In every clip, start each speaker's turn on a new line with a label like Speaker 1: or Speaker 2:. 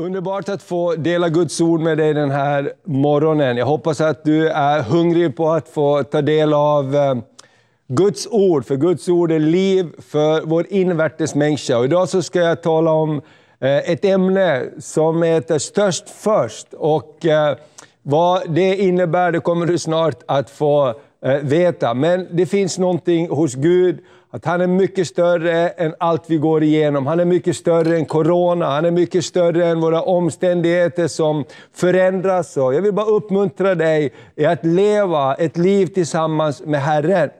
Speaker 1: Underbart att få dela Guds ord med dig den här morgonen. Jag hoppas att du är hungrig på att få ta del av eh, Guds ord, för Guds ord är liv för vår invärtes människa. Och idag så ska jag tala om eh, ett ämne som heter Störst först. Och eh, vad det innebär det kommer du snart att få veta. Men det finns någonting hos Gud att han är mycket större än allt vi går igenom. Han är mycket större än corona, han är mycket större än våra omständigheter som förändras. jag vill bara uppmuntra dig i att leva ett liv tillsammans med Herren.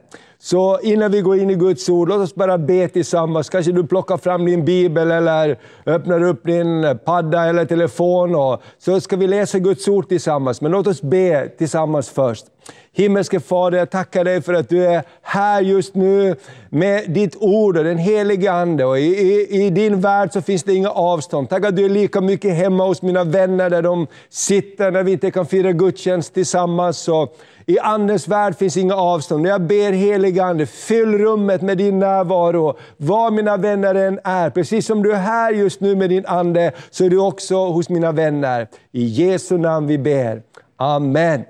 Speaker 1: Så innan vi går in i Guds ord, låt oss bara be tillsammans. Kanske du plockar fram din bibel eller öppnar upp din padda eller telefon. Och så ska vi läsa Guds ord tillsammans. Men låt oss be tillsammans först. Himmelske Fader, jag tackar dig för att du är här just nu med ditt ord och den helige Ande. Och i, i, I din värld så finns det inga avstånd. Tack att du är lika mycket hemma hos mina vänner där de sitter när vi inte kan fira gudstjänst tillsammans. Och i Andens värld finns inga avstånd. Jag ber helige Ande, fyll rummet med din närvaro. Var mina vänner än är, precis som du är här just nu med din Ande, så är du också hos mina vänner. I Jesu namn vi ber. Amen.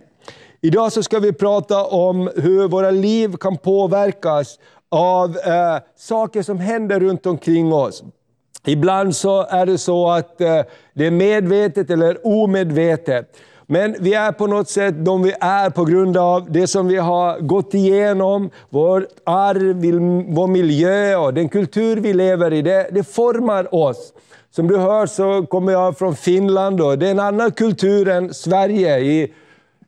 Speaker 1: Idag så ska vi prata om hur våra liv kan påverkas av eh, saker som händer runt omkring oss. Ibland så är det så att eh, det är medvetet eller omedvetet. Men vi är på något sätt de vi är på grund av det som vi har gått igenom, vårt arv, vår miljö och den kultur vi lever i. Det, det formar oss. Som du hör så kommer jag från Finland och det är en annan kultur än Sverige. I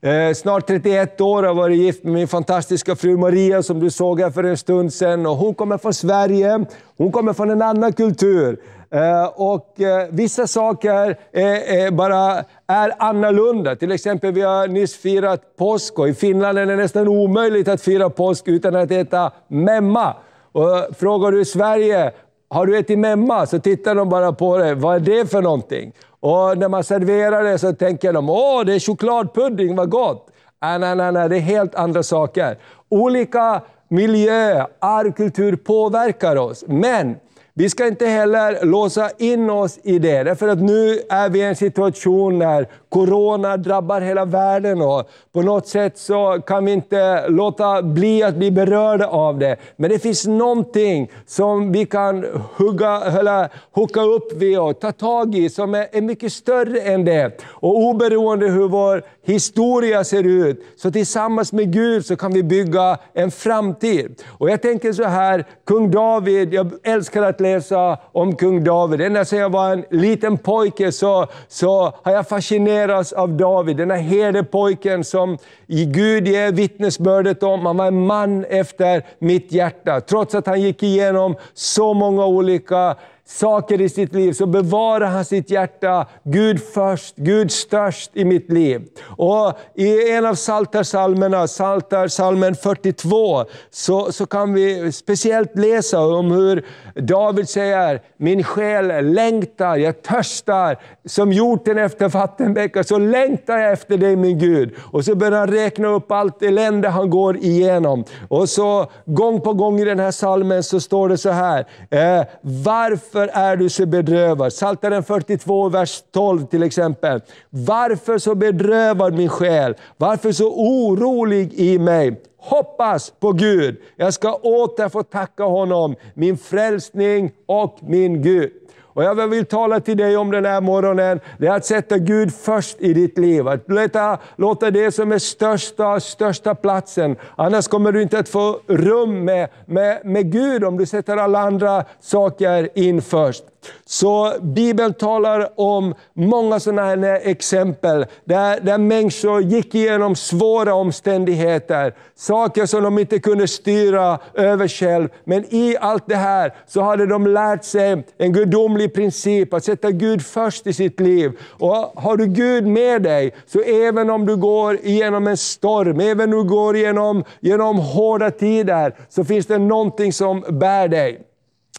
Speaker 1: Eh, snart 31 år har varit gift med min fantastiska fru Maria som du såg här för en stund sedan. Och hon kommer från Sverige, hon kommer från en annan kultur. Eh, och eh, vissa saker är, bara är annorlunda. Till exempel, vi har nyss firat påsk och i Finland är det nästan omöjligt att fira påsk utan att äta memma. Och eh, frågar du Sverige, har du ätit memma? Så tittar de bara på dig, vad är det för någonting? Och när man serverar det så tänker de, åh, det är chokladpudding, vad gott! Nej, nej, nej, nej, det är helt andra saker. Olika miljö, arvkultur påverkar oss. Men vi ska inte heller låsa in oss i det, därför att nu är vi i en situation när corona drabbar hela världen och på något sätt så kan vi inte låta bli att bli berörda av det. Men det finns någonting som vi kan hugga, eller hooka upp vid och ta tag i som är, är mycket större än det. Och oberoende hur vår historia ser ut, så tillsammans med Gud så kan vi bygga en framtid. Och jag tänker så här, kung David, jag älskar att läsa om kung David. Ända sedan jag var en liten pojke så, så har jag fascinerats av David, den här herdepojken som i Gud ger vittnesbördet om han var en man efter mitt hjärta. Trots att han gick igenom så många olika saker i sitt liv så bevarar han sitt hjärta, Gud först, Gud störst i mitt liv. Och I en av Psaltarpsalmerna, Psaltarpsalmen 42, så, så kan vi speciellt läsa om hur David säger, min själ längtar, jag törstar, som hjorten efter vattenbäckar, så längtar jag efter dig min Gud. Och så börjar han räkna upp allt elände han går igenom. Och så gång på gång i den här salmen så står det så här, eh, varför varför är du så bedrövad? Psaltaren 42, vers 12 till exempel. Varför så bedrövad min själ? Varför så orolig i mig? Hoppas på Gud. Jag ska åter få tacka honom, min frälsning och min Gud. Och jag vill tala till dig om den här morgonen, det är att sätta Gud först i ditt liv. Att låta, låta det som är största, största platsen. Annars kommer du inte att få rum med, med, med Gud om du sätter alla andra saker in först. Så Bibeln talar om många sådana här exempel, där, där människor gick igenom svåra omständigheter, saker som de inte kunde styra över själv. Men i allt det här så hade de lärt sig en gudomlig princip, att sätta Gud först i sitt liv. Och har du Gud med dig, så även om du går igenom en storm, även om du går igenom, genom hårda tider, så finns det någonting som bär dig.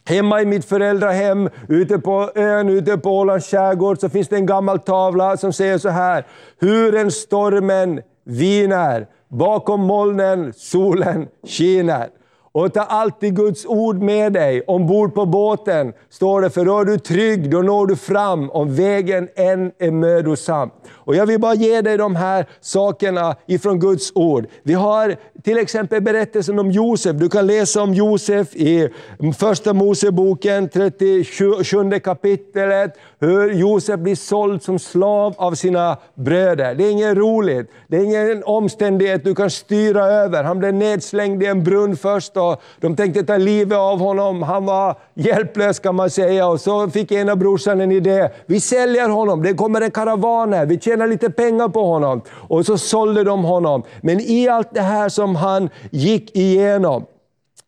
Speaker 1: Hemma i mitt föräldrahem, ute på ön, ute på Ålands skärgård, så finns det en gammal tavla som säger så här. Hur en stormen viner, bakom molnen solen skiner. Och ta alltid Guds ord med dig. Ombord på båten står det, för då är du trygg, då når du fram om vägen än är mödosam. Och jag vill bara ge dig de här sakerna ifrån Guds ord. Vi har till exempel berättelsen om Josef. Du kan läsa om Josef i Första Moseboken, 37 kapitlet, hur Josef blir såld som slav av sina bröder. Det är inget roligt, det är ingen omständighet du kan styra över. Han blev nedslängd i en brunn först och de tänkte ta livet av honom. Han var hjälplös kan man säga. Och så fick ena brorsan en idé. Vi säljer honom, det kommer en karavan här, vi tjäna lite pengar på honom. Och så sålde de honom. Men i allt det här som han gick igenom,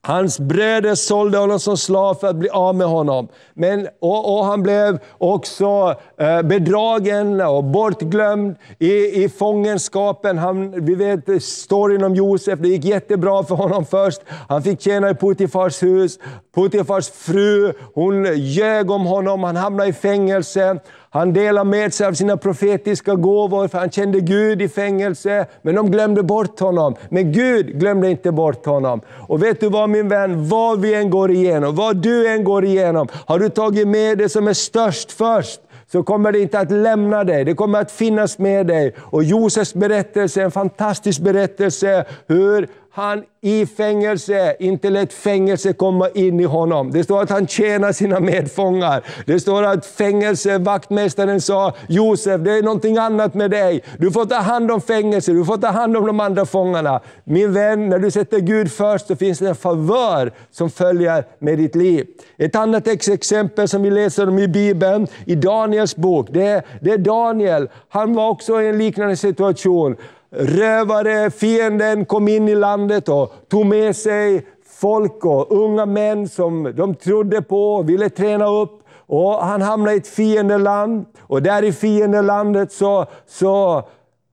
Speaker 1: Hans bröder sålde honom som slav för att bli av med honom. Men, och, och han blev också eh, bedragen och bortglömd i, i fångenskapen. Han, vi vet storyn om Josef, det gick jättebra för honom först. Han fick tjäna i Putifars hus. Putifars fru, hon ljög om honom, han hamnade i fängelse. Han delade med sig av sina profetiska gåvor, för han kände Gud i fängelse. Men de glömde bort honom. Men Gud glömde inte bort honom. Och vet du vad min vän, vad vi än går igenom, vad du än går igenom, har du tagit med det som är störst först, så kommer det inte att lämna dig. Det kommer att finnas med dig. Och Josefs berättelse är en fantastisk berättelse hur han i fängelse inte lät fängelse komma in i honom. Det står att han tjänar sina medfångar. Det står att fängelsevaktmästaren sa, Josef, det är någonting annat med dig. Du får ta hand om fängelse, du får ta hand om de andra fångarna. Min vän, när du sätter Gud först så finns det en favör som följer med ditt liv. Ett annat exempel som vi läser om i Bibeln, i Daniels bok, det, det är Daniel. Han var också i en liknande situation rövare, fienden kom in i landet och tog med sig folk och unga män som de trodde på och ville träna upp. Och han hamnade i ett fiendeland och där i fiendelandet så, så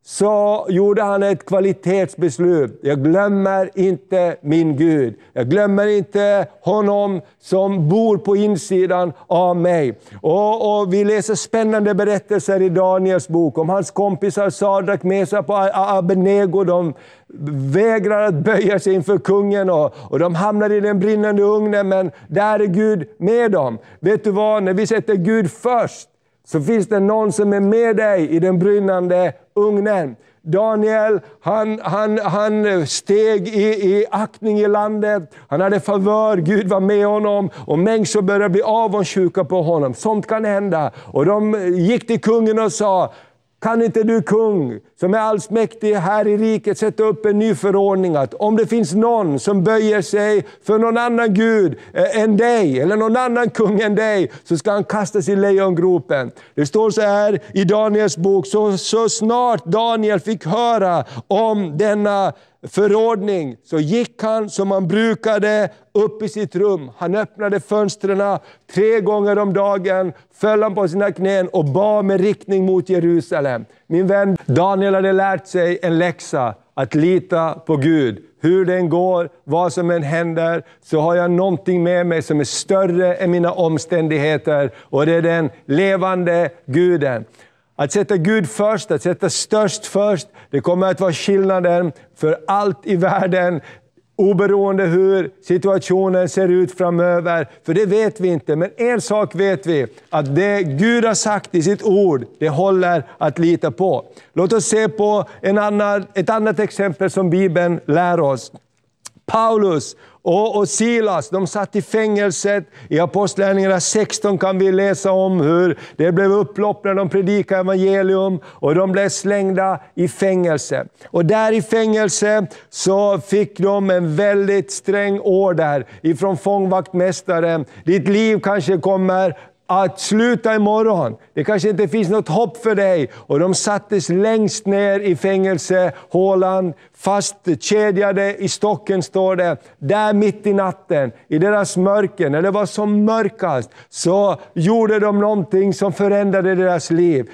Speaker 1: så gjorde han ett kvalitetsbeslut. Jag glömmer inte min Gud. Jag glömmer inte honom som bor på insidan av mig. Och, och Vi läser spännande berättelser i Daniels bok om hans kompisar Sadrak, Mesap och Abednego. De vägrar att böja sig inför kungen och, och de hamnar i den brinnande ugnen, men där är Gud med dem. Vet du vad, när vi sätter Gud först, så finns det någon som är med dig i den brinnande ugnen. Daniel, han, han, han steg i, i aktning i landet, han hade favör, Gud var med honom och människor började bli avundsjuka på honom. Sånt kan hända. Och de gick till kungen och sa, kan inte du kung, som är allsmäktig här i riket, sätta upp en ny förordning att om det finns någon som böjer sig för någon annan gud eh, än dig, eller någon annan kung än dig, så ska han kastas i lejongropen. Det står så här i Daniels bok, så, så snart Daniel fick höra om denna förordning så gick han som han brukade upp i sitt rum. Han öppnade fönstren tre gånger om dagen, föll han på sina knän och bad med riktning mot Jerusalem. Min vän Daniel hade lärt sig en läxa, att lita på Gud. Hur den går, vad som än händer, så har jag någonting med mig som är större än mina omständigheter. Och det är den levande Guden. Att sätta Gud först, att sätta störst först, det kommer att vara skillnaden för allt i världen. Oberoende hur situationen ser ut framöver, för det vet vi inte. Men en sak vet vi, att det Gud har sagt i sitt ord, det håller att lita på. Låt oss se på en annan, ett annat exempel som Bibeln lär oss. Paulus och, och Silas, de satt i fängelset. I Apostlagärningarna 16 kan vi läsa om hur det blev upplopp när de predikade evangelium och de blev slängda i fängelse. Och där i fängelse så fick de en väldigt sträng order ifrån fångvaktmästaren. Ditt liv kanske kommer att sluta imorgon. Det kanske inte finns något hopp för dig. Och de sattes längst ner i fängelsehålan, fastkedjade i stocken står det. Där mitt i natten, i deras mörker, när det var som mörkast, så gjorde de någonting som förändrade deras liv.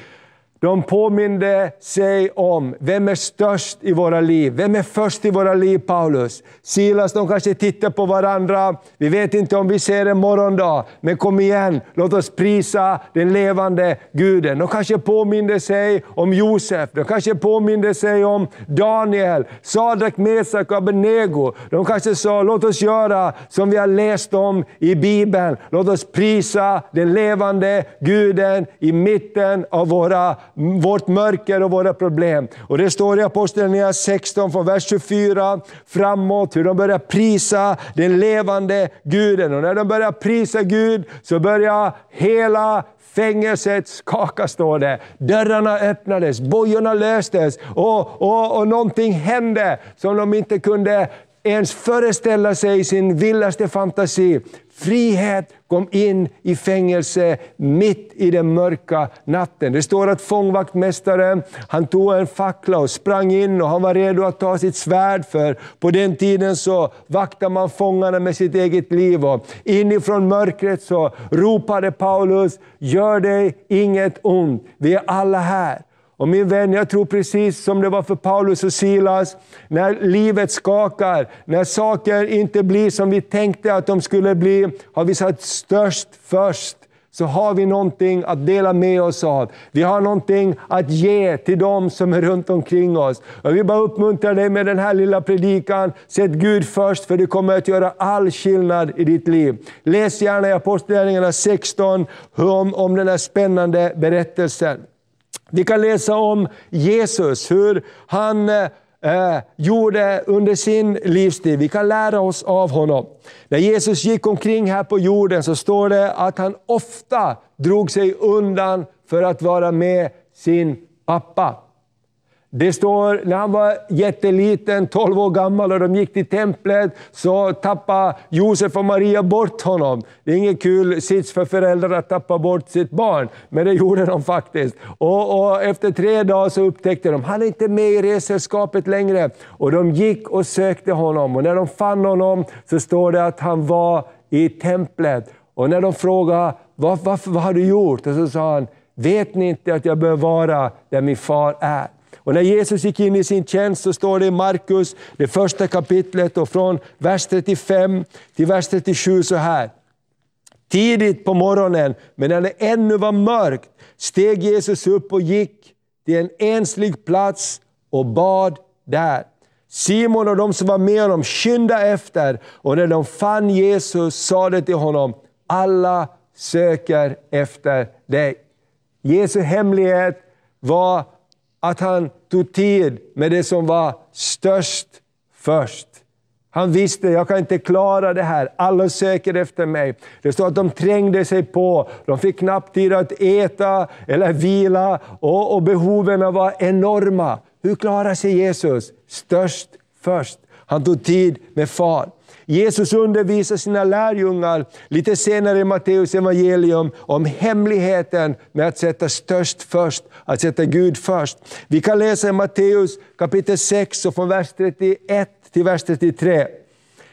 Speaker 1: De påminde sig om vem är störst i våra liv. Vem är först i våra liv, Paulus? Silas, de kanske tittar på varandra. Vi vet inte om vi ser en morgondag, men kom igen, låt oss prisa den levande Guden. De kanske påminde sig om Josef, de kanske påminde sig om Daniel, Sadrak, Mesak och Abednego. De kanske sa, låt oss göra som vi har läst om i Bibeln. Låt oss prisa den levande Guden i mitten av våra vårt mörker och våra problem. Och Det står i Apostlagärningarna 16, från vers 24 framåt, hur de börjar prisa den levande Guden. Och när de börjar prisa Gud så börjar hela Fängelset skaka, står det. Dörrarna öppnades, bojorna löstes och, och, och någonting hände som de inte kunde ens föreställa sig i sin vildaste fantasi. Frihet kom in i fängelse mitt i den mörka natten. Det står att fångvaktmästaren han tog en fackla och sprang in och han var redo att ta sitt svärd för på den tiden så vaktade man fångarna med sitt eget liv. Och inifrån mörkret så ropade Paulus, gör dig inget ont, vi är alla här. Och min vän, jag tror precis som det var för Paulus och Silas, när livet skakar, när saker inte blir som vi tänkte att de skulle bli, har vi satt störst först så har vi någonting att dela med oss av. Vi har någonting att ge till dem som är runt omkring oss. Jag vill bara uppmuntra dig med den här lilla predikan. Sätt Gud först, för det kommer att göra all skillnad i ditt liv. Läs gärna i Apostlagärningarna 16 om, om den här spännande berättelsen. Vi kan läsa om Jesus, hur han eh, eh, gjorde under sin livstid. Vi kan lära oss av honom. När Jesus gick omkring här på jorden så står det att han ofta drog sig undan för att vara med sin pappa. Det står när han var jätteliten, 12 år gammal, och de gick till templet, så tappade Josef och Maria bort honom. Det är ingen kul sits för föräldrar att tappa bort sitt barn, men det gjorde de faktiskt. Och, och efter tre dagar så upptäckte de, han är inte med i resällskapet längre. Och de gick och sökte honom, och när de fann honom så står det att han var i templet. Och när de frågade, vad, vad, vad har du gjort? Och så sa han, vet ni inte att jag bör vara där min far är? Och när Jesus gick in i sin tjänst så står det i Markus, det första kapitlet, och från vers 35 till vers 37 så här. Tidigt på morgonen, men när det ännu var mörkt, steg Jesus upp och gick till en enslig plats och bad där. Simon och de som var med honom skyndade efter, och när de fann Jesus sa de till honom, alla söker efter dig. Jesu hemlighet var att han tog tid med det som var störst först. Han visste, jag kan inte klara det här. Alla söker efter mig. Det står att de trängde sig på. De fick knappt tid att äta eller vila och, och behoven var enorma. Hur klarar sig Jesus? Störst först. Han tog tid med far. Jesus undervisar sina lärjungar lite senare i Matteus evangelium om hemligheten med att sätta störst först, att sätta Gud först. Vi kan läsa i Matteus kapitel 6 och från vers 31 till vers 33.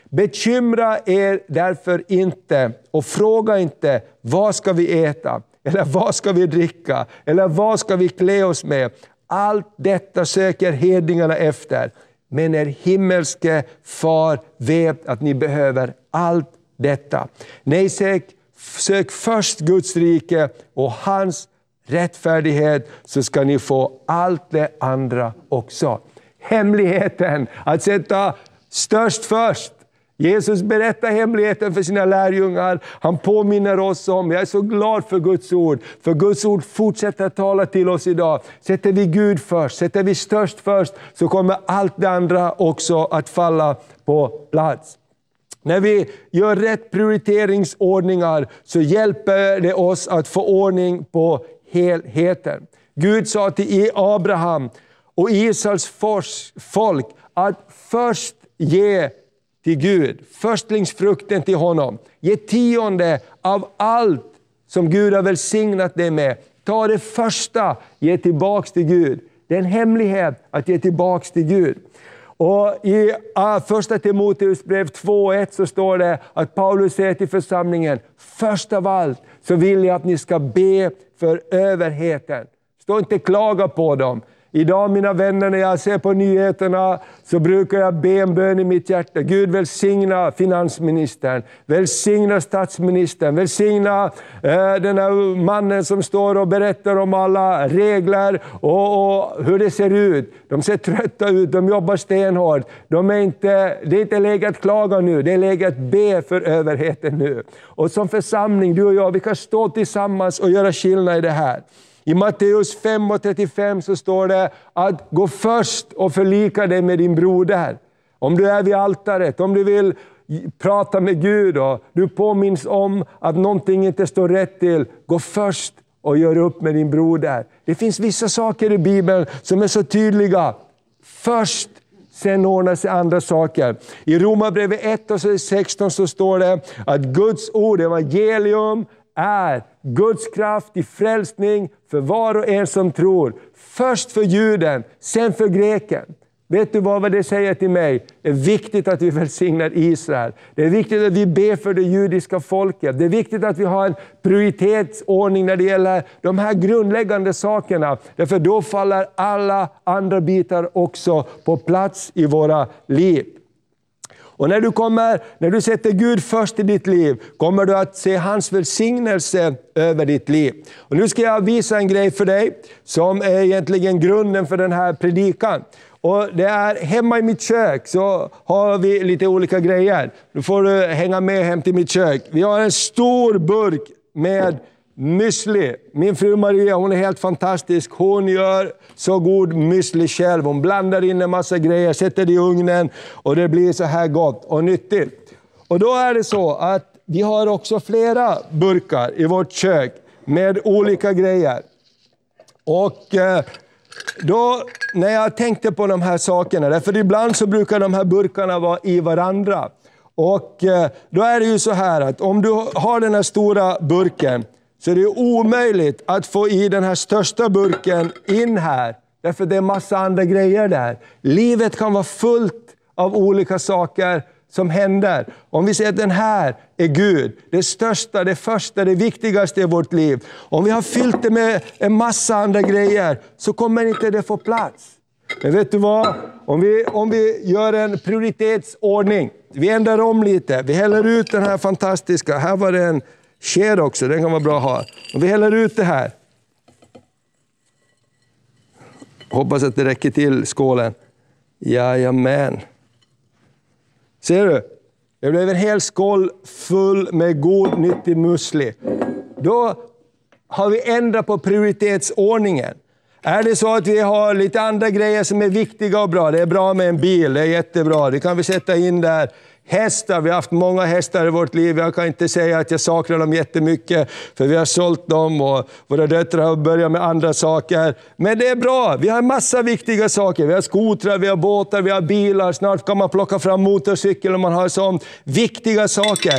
Speaker 1: Bekymra er därför inte och fråga inte, vad ska vi äta? Eller vad ska vi dricka? Eller vad ska vi klä oss med? Allt detta söker hedningarna efter men er himmelske far vet att ni behöver allt detta. Nej, sök, sök först Guds rike och hans rättfärdighet så ska ni få allt det andra också. Hemligheten att sätta störst först. Jesus berättar hemligheten för sina lärjungar. Han påminner oss om, jag är så glad för Guds ord, för Guds ord fortsätter att tala till oss idag. Sätter vi Gud först, sätter vi störst först, så kommer allt det andra också att falla på plats. När vi gör rätt prioriteringsordningar så hjälper det oss att få ordning på helheten. Gud sa till Abraham och Israels folk att först ge till Gud, förstlingsfrukten till honom. Ge tionde av allt som Gud har välsignat dig med. Ta det första, ge tillbaks till Gud. Det är en hemlighet att ge tillbaks till Gud. Och I ah, första Timoteus brev 2.1 så står det att Paulus säger till församlingen, först av allt så vill jag att ni ska be för överheten. Stå inte och klaga på dem. Idag mina vänner, när jag ser på nyheterna, så brukar jag be en bön i mitt hjärta. Gud välsigna finansministern, välsigna statsministern, välsigna eh, den här mannen som står och berättar om alla regler och, och, hur det ser ut. De ser trötta ut, de jobbar stenhårt. De är inte, det är inte läge att klaga nu, det är läge att be för överheten nu. Och som församling, du och jag, vi kan stå tillsammans och göra skillnad i det här. I Matteus 5 och 35 så står det att gå först och förlika dig med din broder. Om du är vid altaret, om du vill prata med Gud och du påminns om att någonting inte står rätt till, gå först och gör upp med din broder. Det finns vissa saker i Bibeln som är så tydliga. Först, sen ordnar sig andra saker. I Romarbrevet 1 och 16 så står det att Guds ord, evangelium, är Guds kraft i frälsning för var och en som tror. Först för juden, sen för greken. Vet du vad det säger till mig? Det är viktigt att vi välsignar Israel. Det är viktigt att vi ber för det judiska folket. Det är viktigt att vi har en prioritetsordning när det gäller de här grundläggande sakerna. Därför då faller alla andra bitar också på plats i våra liv. Och när du, kommer, när du sätter Gud först i ditt liv, kommer du att se hans välsignelse över ditt liv. Och nu ska jag visa en grej för dig, som är egentligen grunden för den här predikan. Och det är hemma i mitt kök så har vi lite olika grejer. Nu får du hänga med hem till mitt kök. Vi har en stor burk med Müsli. Min fru Maria hon är helt fantastisk. Hon gör så god müsli själv. Hon blandar in en massa grejer, sätter det i ugnen och det blir så här gott och nyttigt. Och då är det så att vi har också flera burkar i vårt kök med olika grejer. Och eh, då, när jag tänkte på de här sakerna, för ibland så brukar de här burkarna vara i varandra. Och eh, då är det ju så här att om du har den här stora burken, så är det omöjligt att få i den här största burken in här, därför det är massa andra grejer där. Livet kan vara fullt av olika saker som händer. Om vi säger att den här är Gud, det största, det första, det viktigaste i vårt liv. Om vi har fyllt det med en massa andra grejer, så kommer inte det få plats. Men vet du vad? Om vi, om vi gör en prioritetsordning, vi ändrar om lite, vi häller ut den här fantastiska, här var det en Sked också, den kan vara bra att ha. Och vi häller ut det här. Hoppas att det räcker till skålen. Jajamän. Ser du? Det blev en hel skål full med god, nyttig musli. Då har vi ändrat på prioritetsordningen. Är det så att vi har lite andra grejer som är viktiga och bra, det är bra med en bil, det är jättebra, det kan vi sätta in där. Hästar, vi har haft många hästar i vårt liv. Jag kan inte säga att jag saknar dem jättemycket, för vi har sålt dem och våra döttrar har börjat med andra saker. Men det är bra, vi har en massa viktiga saker. Vi har skotrar, vi har båtar, vi har bilar. Snart kan man plocka fram motorcykel om man har sånt. Viktiga saker.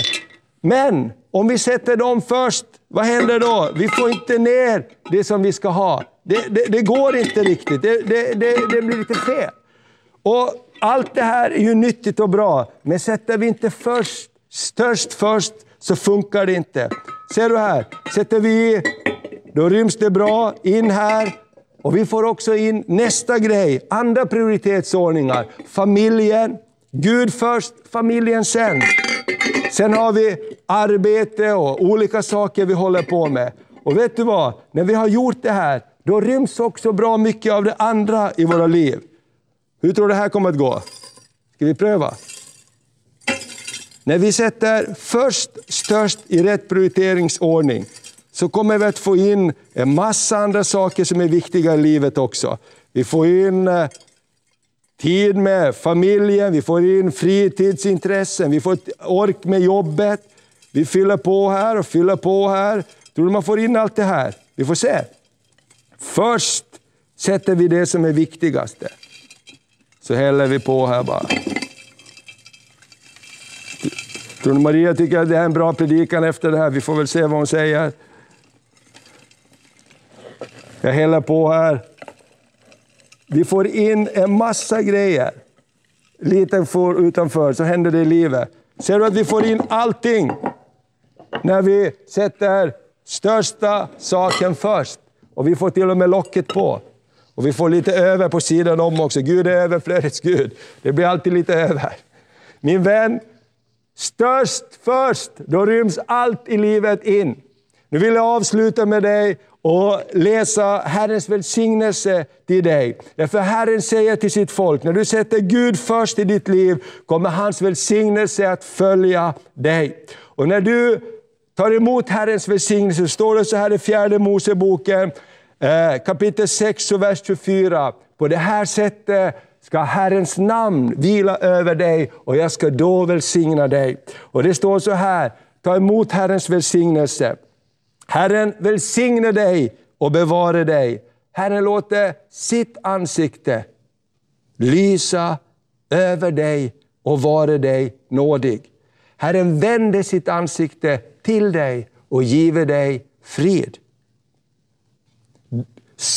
Speaker 1: Men om vi sätter dem först, vad händer då? Vi får inte ner det som vi ska ha. Det, det, det går inte riktigt, det, det blir lite fel. Och allt det här är ju nyttigt och bra, men sätter vi inte först, störst först så funkar det inte. Ser du här, sätter vi i, då ryms det bra in här. Och vi får också in nästa grej, andra prioritetsordningar. Familjen, Gud först, familjen sen. Sen har vi arbete och olika saker vi håller på med. Och vet du vad? När vi har gjort det här, då ryms också bra mycket av det andra i våra liv. Hur tror du det här kommer att gå? Ska vi pröva? När vi sätter först störst i rätt prioriteringsordning så kommer vi att få in en massa andra saker som är viktiga i livet också. Vi får in eh, tid med familjen, vi får in fritidsintressen, vi får ork med jobbet. Vi fyller på här och fyller på här. Tror du man får in allt det här? Vi får se. Först sätter vi det som är viktigaste. Så häller vi på här bara. Tror Maria tycker att det här är en bra predikan efter det här? Vi får väl se vad hon säger. Jag häller på här. Vi får in en massa grejer. Lite för utanför, så händer det i livet. Ser du att vi får in allting när vi sätter största saken först? Och vi får till och med locket på. Och vi får lite över på sidan om också. Gud är överflödets Gud. Det blir alltid lite över. Min vän, störst först, då ryms allt i livet in. Nu vill jag avsluta med dig och läsa Herrens välsignelse till dig. Därför Herren säger till sitt folk, när du sätter Gud först i ditt liv, kommer hans välsignelse att följa dig. Och när du tar emot Herrens välsignelse, står det så här i fjärde Moseboken, Eh, kapitel 6 och vers 24. På det här sättet ska Herrens namn vila över dig och jag ska då välsigna dig. Och det står så här, ta emot Herrens välsignelse. Herren välsigne dig och bevare dig. Herren låter sitt ansikte lysa över dig och vare dig nådig. Herren vände sitt ansikte till dig och give dig frid.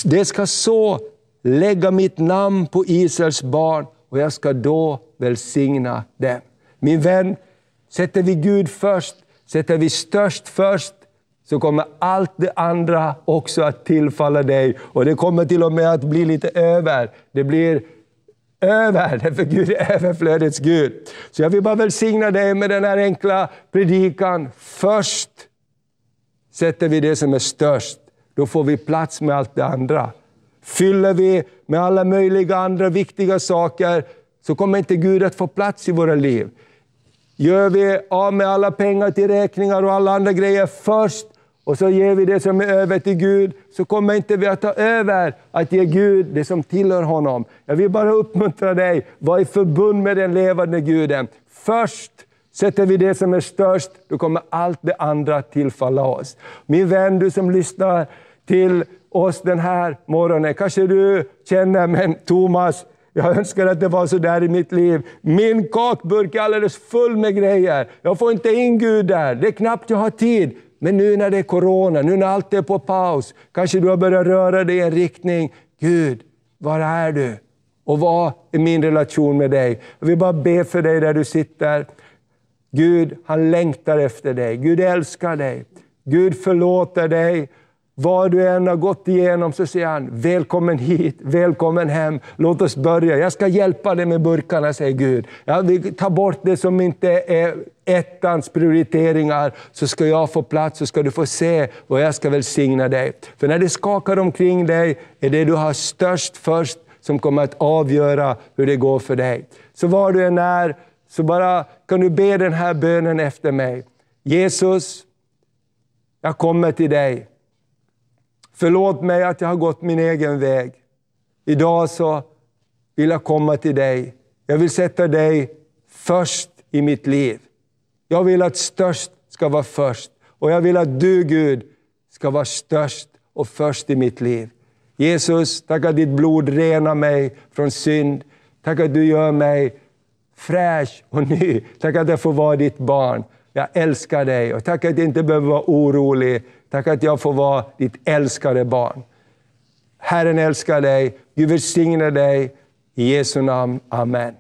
Speaker 1: Det ska så lägga mitt namn på Israels barn och jag ska då välsigna dem. Min vän, sätter vi Gud först, sätter vi störst först, så kommer allt det andra också att tillfalla dig. Och det kommer till och med att bli lite över. Det blir över, för Gud är överflödets Gud. Så jag vill bara välsigna dig med den här enkla predikan. Först sätter vi det som är störst, då får vi plats med allt det andra. Fyller vi med alla möjliga andra viktiga saker, så kommer inte Gud att få plats i våra liv. Gör vi av med alla pengar till räkningar och alla andra grejer först, och så ger vi det som är över till Gud, så kommer inte vi att ta över att ge Gud det som tillhör honom. Jag vill bara uppmuntra dig, var i förbund med den levande Guden. Först sätter vi det som är störst, då kommer allt det andra tillfalla oss. Min vän, du som lyssnar till oss den här morgonen, kanske du känner, men Thomas, jag önskar att det var så där i mitt liv. Min kakburk är alldeles full med grejer. Jag får inte in Gud där. Det är knappt jag har tid. Men nu när det är corona, nu när allt är på paus, kanske du har börjat röra dig i en riktning. Gud, var är du? Och vad är min relation med dig? Jag vill bara be för dig där du sitter. Gud, han längtar efter dig. Gud älskar dig. Gud förlåter dig. Vad du än har gått igenom så säger han, välkommen hit, välkommen hem, låt oss börja. Jag ska hjälpa dig med burkarna, säger Gud. Jag vill ta bort det som inte är ettans prioriteringar, så ska jag få plats, så ska du få se och jag ska välsigna dig. För när det skakar omkring dig, är det du har störst först som kommer att avgöra hur det går för dig. Så var du än är, så bara kan du be den här bönen efter mig. Jesus, jag kommer till dig. Förlåt mig att jag har gått min egen väg. Idag så vill jag komma till dig. Jag vill sätta dig först i mitt liv. Jag vill att störst ska vara först. Och jag vill att du, Gud, ska vara störst och först i mitt liv. Jesus, tack att ditt blod renar mig från synd. Tack att du gör mig fräsch och ny. Tack att jag får vara ditt barn. Jag älskar dig och tack att jag inte behöver vara orolig. Tack att jag får vara ditt älskade barn. Herren älskar dig. Gud välsigne dig. I Jesu namn. Amen.